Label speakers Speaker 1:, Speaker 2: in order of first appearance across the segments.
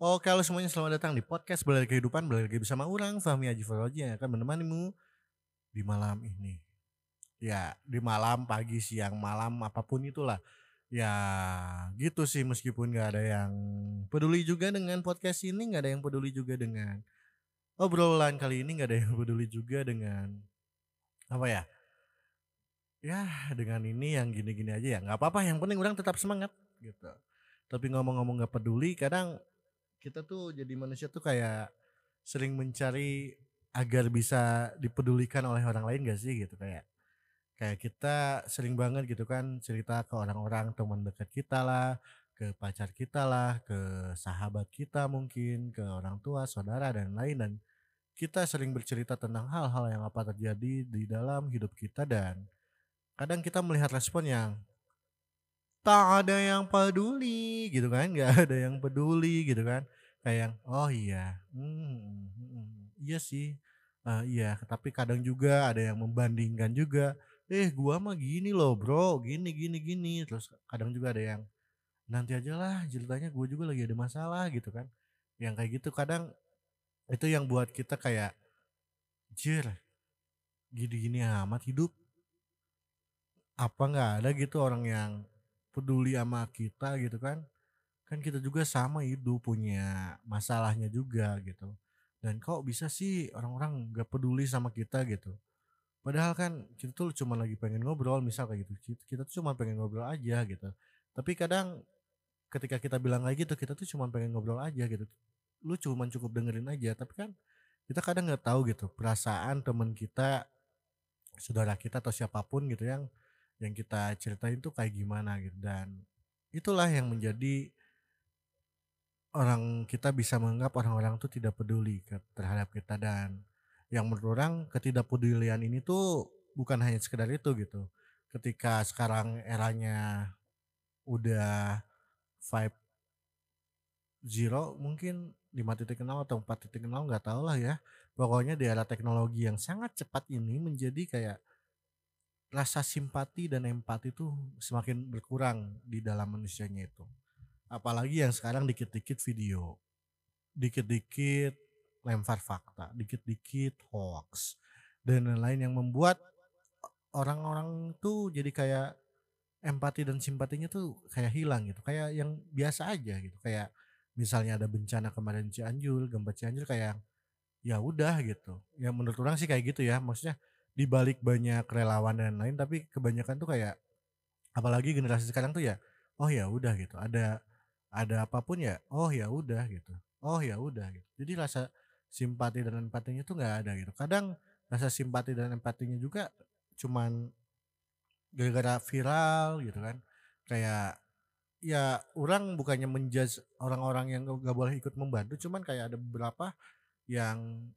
Speaker 1: Oke, halo semuanya selamat datang di podcast Belajar Kehidupan Belajar lagi bersama orang Fahmi Haji Faraji yang akan menemanimu di malam ini. Ya, di malam, pagi, siang, malam, apa pun itulah. Ya, gitu sih meskipun gak ada yang peduli juga dengan podcast ini, gak ada yang peduli juga dengan obrolan kali ini, gak ada yang peduli juga dengan apa ya? Ya, dengan ini yang gini-gini aja ya, nggak apa-apa. Yang penting orang tetap semangat gitu. Tapi ngomong-ngomong gak peduli, kadang kita tuh jadi manusia tuh kayak sering mencari agar bisa dipedulikan oleh orang lain gak sih gitu? Kayak kayak kita sering banget gitu kan cerita ke orang-orang teman dekat kita lah ke pacar kita lah ke sahabat kita mungkin ke orang tua saudara dan lain dan kita sering bercerita tentang hal-hal yang apa terjadi di dalam hidup kita dan kadang kita melihat respon yang tak ada yang peduli gitu kan? Nggak ada yang peduli gitu kan? Kayak yang oh iya hmm, hmm, iya sih eh, iya. Tapi kadang juga ada yang membandingkan juga eh gua mah gini loh bro gini gini gini. Terus kadang juga ada yang nanti aja lah ceritanya gue juga lagi ada masalah gitu kan? Yang kayak gitu kadang itu yang buat kita kayak jir gini-gini amat hidup. Apa nggak ada gitu orang yang peduli sama kita gitu kan. Kan kita juga sama hidup punya masalahnya juga gitu. Dan kok bisa sih orang-orang gak peduli sama kita gitu. Padahal kan kita tuh cuma lagi pengen ngobrol misal kayak gitu. Kita tuh cuma pengen ngobrol aja gitu. Tapi kadang ketika kita bilang kayak gitu kita tuh cuma pengen ngobrol aja gitu. Lu cuma cukup dengerin aja tapi kan kita kadang nggak tahu gitu perasaan temen kita saudara kita atau siapa pun gitu yang yang kita ceritain tuh kayak gimana gitu. Dan itulah yang menjadi orang kita bisa menganggap orang-orang tuh tidak peduli terhadap kita. Dan yang menurut orang ketidakpedulian ini tuh bukan hanya sekedar itu gitu. Ketika sekarang eranya udah five zero mungkin lima titik nol atau empat titik nol nggak tahu lah ya. Pokoknya di era teknologi yang sangat cepat ini menjadi kayak rasa simpati dan empati itu semakin berkurang di dalam manusianya itu. Apalagi yang sekarang dikit-dikit video, dikit-dikit lempar fakta, dikit-dikit hoax dan lain-lain yang membuat orang-orang tuh jadi kayak empati dan simpatinya tuh kayak hilang gitu, kayak yang biasa aja gitu, kayak misalnya ada bencana kemarin Cianjur, gempa Cianjur kayak ya udah gitu. Ya menurut orang sih kayak gitu ya, maksudnya di balik banyak relawan dan lain tapi kebanyakan tuh kayak apalagi generasi sekarang tuh ya oh ya udah gitu. Ada ada apa pun ya oh ya udah gitu. Oh ya udah gitu. Jadi rasa simpati dan empatinya tuh nggak ada gitu. Kadang rasa simpati dan empatinya juga cuman gara-gara viral gitu kan. Kayak ya orang bukannya menjudge orang-orang yang gak boleh ikut membantu cuman kayak ada beberapa yang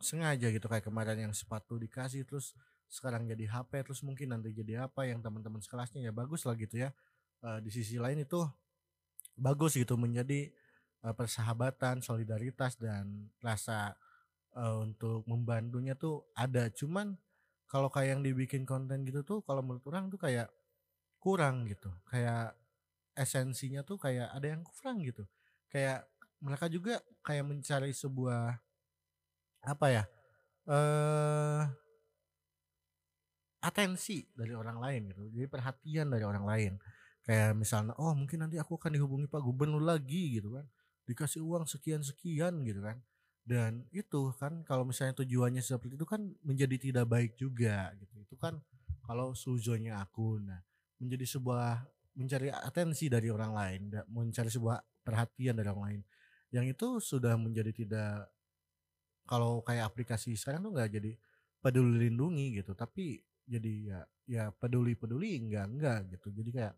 Speaker 1: sengaja gitu kayak kemarin yang sepatu dikasih terus sekarang jadi HP terus mungkin nanti jadi apa yang teman-teman sekelasnya ya bagus lah gitu ya. Uh, di sisi lain itu bagus gitu menjadi uh, persahabatan solidaritas dan rasa uh, untuk membantunya tuh ada. Cuman kalau kayak yang dibikin konten gitu tuh kalau menurut orang tuh kayak kurang gitu. Kayak esensinya tuh kayak ada yang kurang gitu. Kayak mereka juga kayak mencari sebuah apa ya, eh atensi dari orang lain gitu, jadi perhatian dari orang lain. Kayak misalnya, oh mungkin nanti aku akan dihubungi Pak Gubernur lagi gitu kan, dikasih uang sekian-sekian gitu kan. Dan itu kan kalau misalnya tujuannya seperti itu kan menjadi tidak baik juga gitu. Itu kan kalau suzonya aku, nah menjadi sebuah mencari atensi dari orang lain, mencari sebuah perhatian dari orang lain. Yang itu sudah menjadi tidak kalau kayak aplikasi sekarang tuh nggak jadi peduli lindungi gitu tapi jadi ya ya peduli peduli enggak enggak gitu. Jadi kayak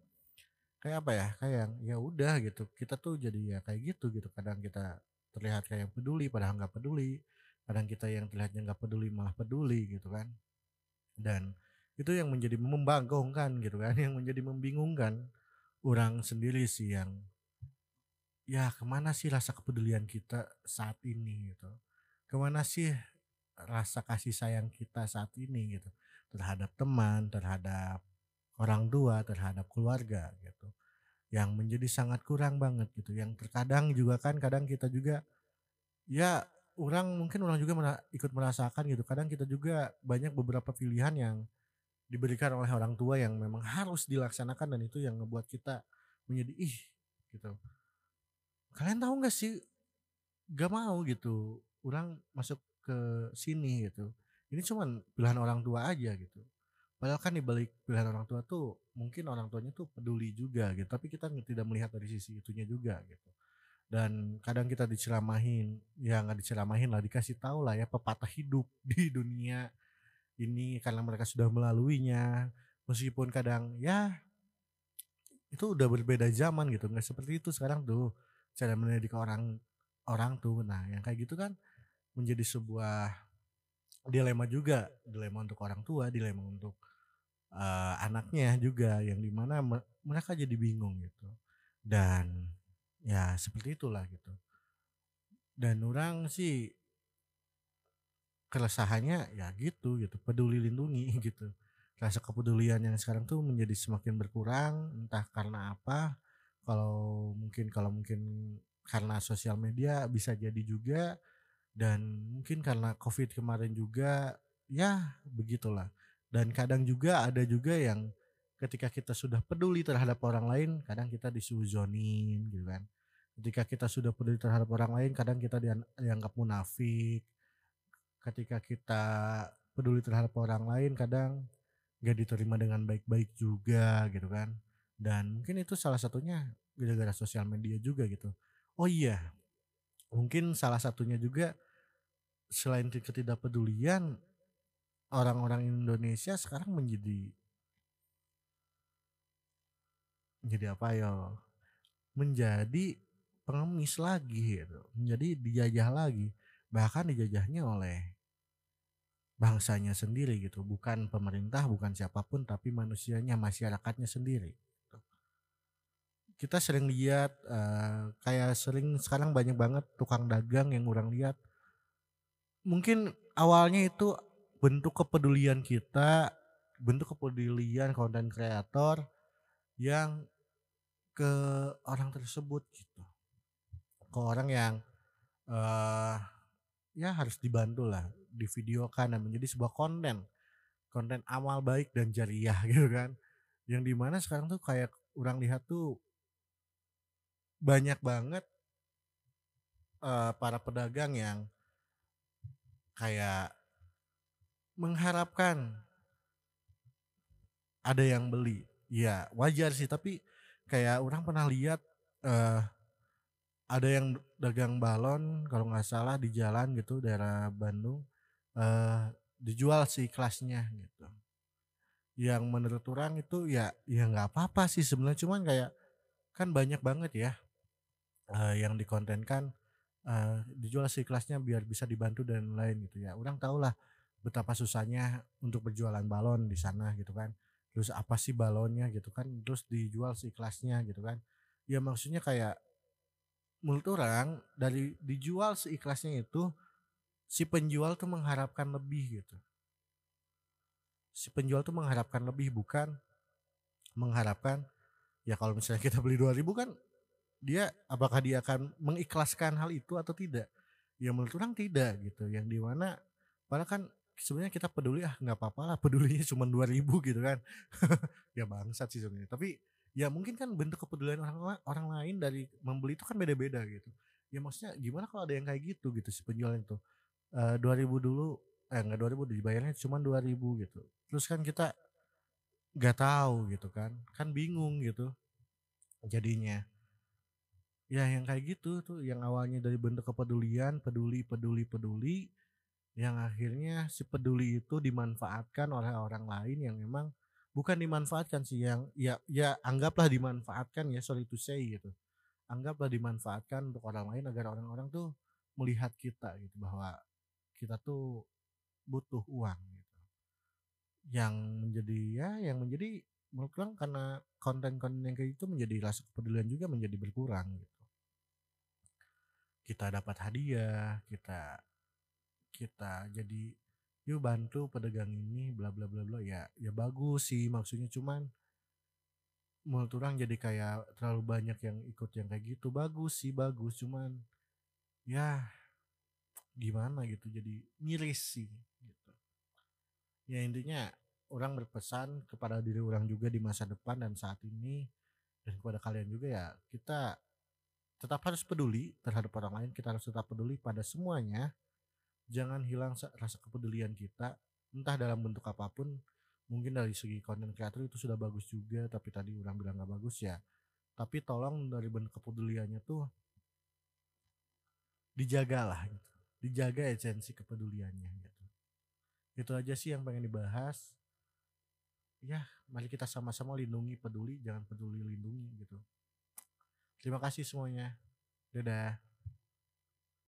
Speaker 1: kayak apa ya kayak ya udah gitu kita tuh jadi ya kayak gitu gitu. Kadang kita terlihat kayak peduli padahal nggak peduli. Kadang kita yang terlihatnya nggak peduli malah peduli gitu kan. Dan itu yang menjadi membangkongkan gitu kan yang menjadi membingungkan orang sendiri sih yang ya ke mana sih rasa kepedulian kita saat ini gitu ke mana sih rasa kasih sayang kita saat ini gitu? Terhadap teman, terhadap orang tua, terhadap keluarga gitu. yang menjadi sangat kurang banget gitu, yang terkadang juga kan kadang kita juga ya orang mungkin orang juga mera ikut merasakan gitu, kadang kita juga banyak beberapa pilihan yang diberikan oleh orang tua yang memang harus dilaksanakan dan itu yang ngebuat kita menjadi, "Ih," gitu. Kalian tahu nggak sih, gak mau gitu, orang masuk ke sini gitu. Ini cuman pilihan orang tua aja gitu. Padahal kan di balik pilihan orang tua tuh mungkin orang tuanya tuh peduli juga gitu, tapi kita tidak melihat dari sisi itunya juga gitu. Dan kadang kita diceramahin, ya nggak diceramahin lah, dikasih tahu lah ya pepatah hidup di dunia ini karena mereka sudah melaluinya. Meskipun kadang ya itu udah berbeda zaman gitu, nggak seperti itu sekarang tuh cara mendidik orang orang tuh. Nah, yang kayak gitu kan menjadi sebuah dilema juga, dilema untuk orang tua, dilema untuk eh, anaknya juga yang di mana me- mereka jadi bingung gitu. Dan ya seperti itulah gitu. Dan orang sih keresahannya ya gitu gitu, peduli lindungi gitu. Rasa kepedulian yang sekarang tuh menjadi semakin berkurang, entah karena apa. Kalau mungkin kalau mungkin karena sosial media bisa jadi juga dan mungkin karena Covid kemarin juga ya begitulah. Dan kadang juga ada juga yang ketika kita sudah peduli terhadap orang lain, kadang kita disuzonin gitu kan. Ketika kita sudah peduli terhadap orang lain, kadang kita dian- dianggap munafik. Ketika kita peduli terhadap orang lain, kadang gak diterima dengan baik-baik juga gitu kan. Dan mungkin itu salah satunya gara-gara sosial media juga gitu. Oh iya, mungkin salah satunya juga selain ketidakpedulian orang-orang Indonesia sekarang menjadi menjadi apa ya? Menjadi pengemis lagi gitu. Menjadi dijajah lagi. Bahkan dijajahnya oleh bangsanya sendiri gitu. Bukan pemerintah, bukan siapa pun tapi manusianya, masyarakatnya sendiri. gitu. Kita sering lihat eh, kayak sering sekarang banyak banget tukang dagang yang orang lihat mungkin awalnya itu bentuk kepedulian kita, bentuk kepedulian konten kreator yang ke orang tersebut gitu. Ke orang yang eh ya harus dibantu lah, divideokan dan menjadi sebuah konten, konten amal baik dan jariah gitu kan. Yang di mana sekarang tuh kayak orang lihat tuh banyak banget eh, para pedagang yang kayak mengharapkan ada yang beli. Ya wajar sih tapi kayak orang pernah lihat eh ada yang dagang balon kalau nggak salah di jalan gitu daerah Bandung eh dijual sih kelasnya gitu. Yang menurut orang itu ya ya nggak apa-apa sih sebenarnya cuman kayak kan banyak banget ya eh, yang dikontenkan eh, dijual sih kelasnya biar bisa dibantu dan lain gitu ya. Orang tahu lah betapa susahnya untuk berjualan balon di sana gitu kan. Terus apa sih balonnya gitu kan, terus dijual sih kelasnya gitu kan. Ya maksudnya kayak menurut orang dari dijual seikhlasnya itu si penjual tuh mengharapkan lebih gitu. Si penjual tuh mengharapkan lebih bukan mengharapkan ya kalau misalnya kita beli 2000 kan dia apakah dia akan mengikhlaskan hal itu atau tidak? Ya menurut orang tidak gitu. Yang di mana padahal kan sebenarnya kita peduli ah nggak apa-apa lah pedulinya cuma 2000 gitu kan. ya bangsat sih sebenarnya. Tapi ya mungkin kan bentuk kepedulian orang orang lain dari membeli itu kan beda-beda gitu. Ya maksudnya gimana kalau ada yang kayak gitu gitu si penjual itu. Eh 2000 dulu eh enggak 2000 dibayarnya cuma 2000 gitu. Terus kan kita nggak tahu gitu kan. Kan bingung gitu jadinya. Ya yang kayak gitu tuh yang awalnya dari bentuk kepedulian, peduli, peduli, peduli, yang akhirnya si peduli itu dimanfaatkan oleh orang lain yang memang bukan dimanfaatkan sih yang ya ya anggaplah dimanfaatkan ya sorry to say gitu. Anggaplah dimanfaatkan untuk orang lain agar orang-orang tuh melihat kita gitu bahwa kita tuh butuh uang gitu. Yang menjadi ya yang menjadi menurut karena konten-konten yang kayak itu menjadi rasa kepedulian juga menjadi berkurang gitu. Kita dapat hadiah, kita kita jadi yuk bantu pedagang ini bla bla bla bla. Ya ya bagus sih maksudnya cuman menurut orang jadi kayak terlalu banyak yang ikut yang kayak gitu. Bagus sih bagus cuman ya gimana gitu jadi miris sih gitu. Ya intinya orang berpesan kepada diri orang juga di masa depan dan saat ini dan kepada kalian juga ya kita tetap harus peduli terhadap orang lain kita harus tetap peduli pada semuanya. Jangan hilang sa- rasa kepedulian kita entah dalam bentuk apa pun. Mungkin dari segi konten kreator itu sudah bagus juga tapi tadi orang bilang nggak bagus ya. Tapi tolong dari bentuk kepeduliannya tuh dijagalah gitu. Dijaga esensi kepeduliannya gitu. Itu aja sih yang pengen dibahas. Ya mari kita sama-sama lindungi peduli jangan peduli lindungi gitu terima kasih semuanya. Dadah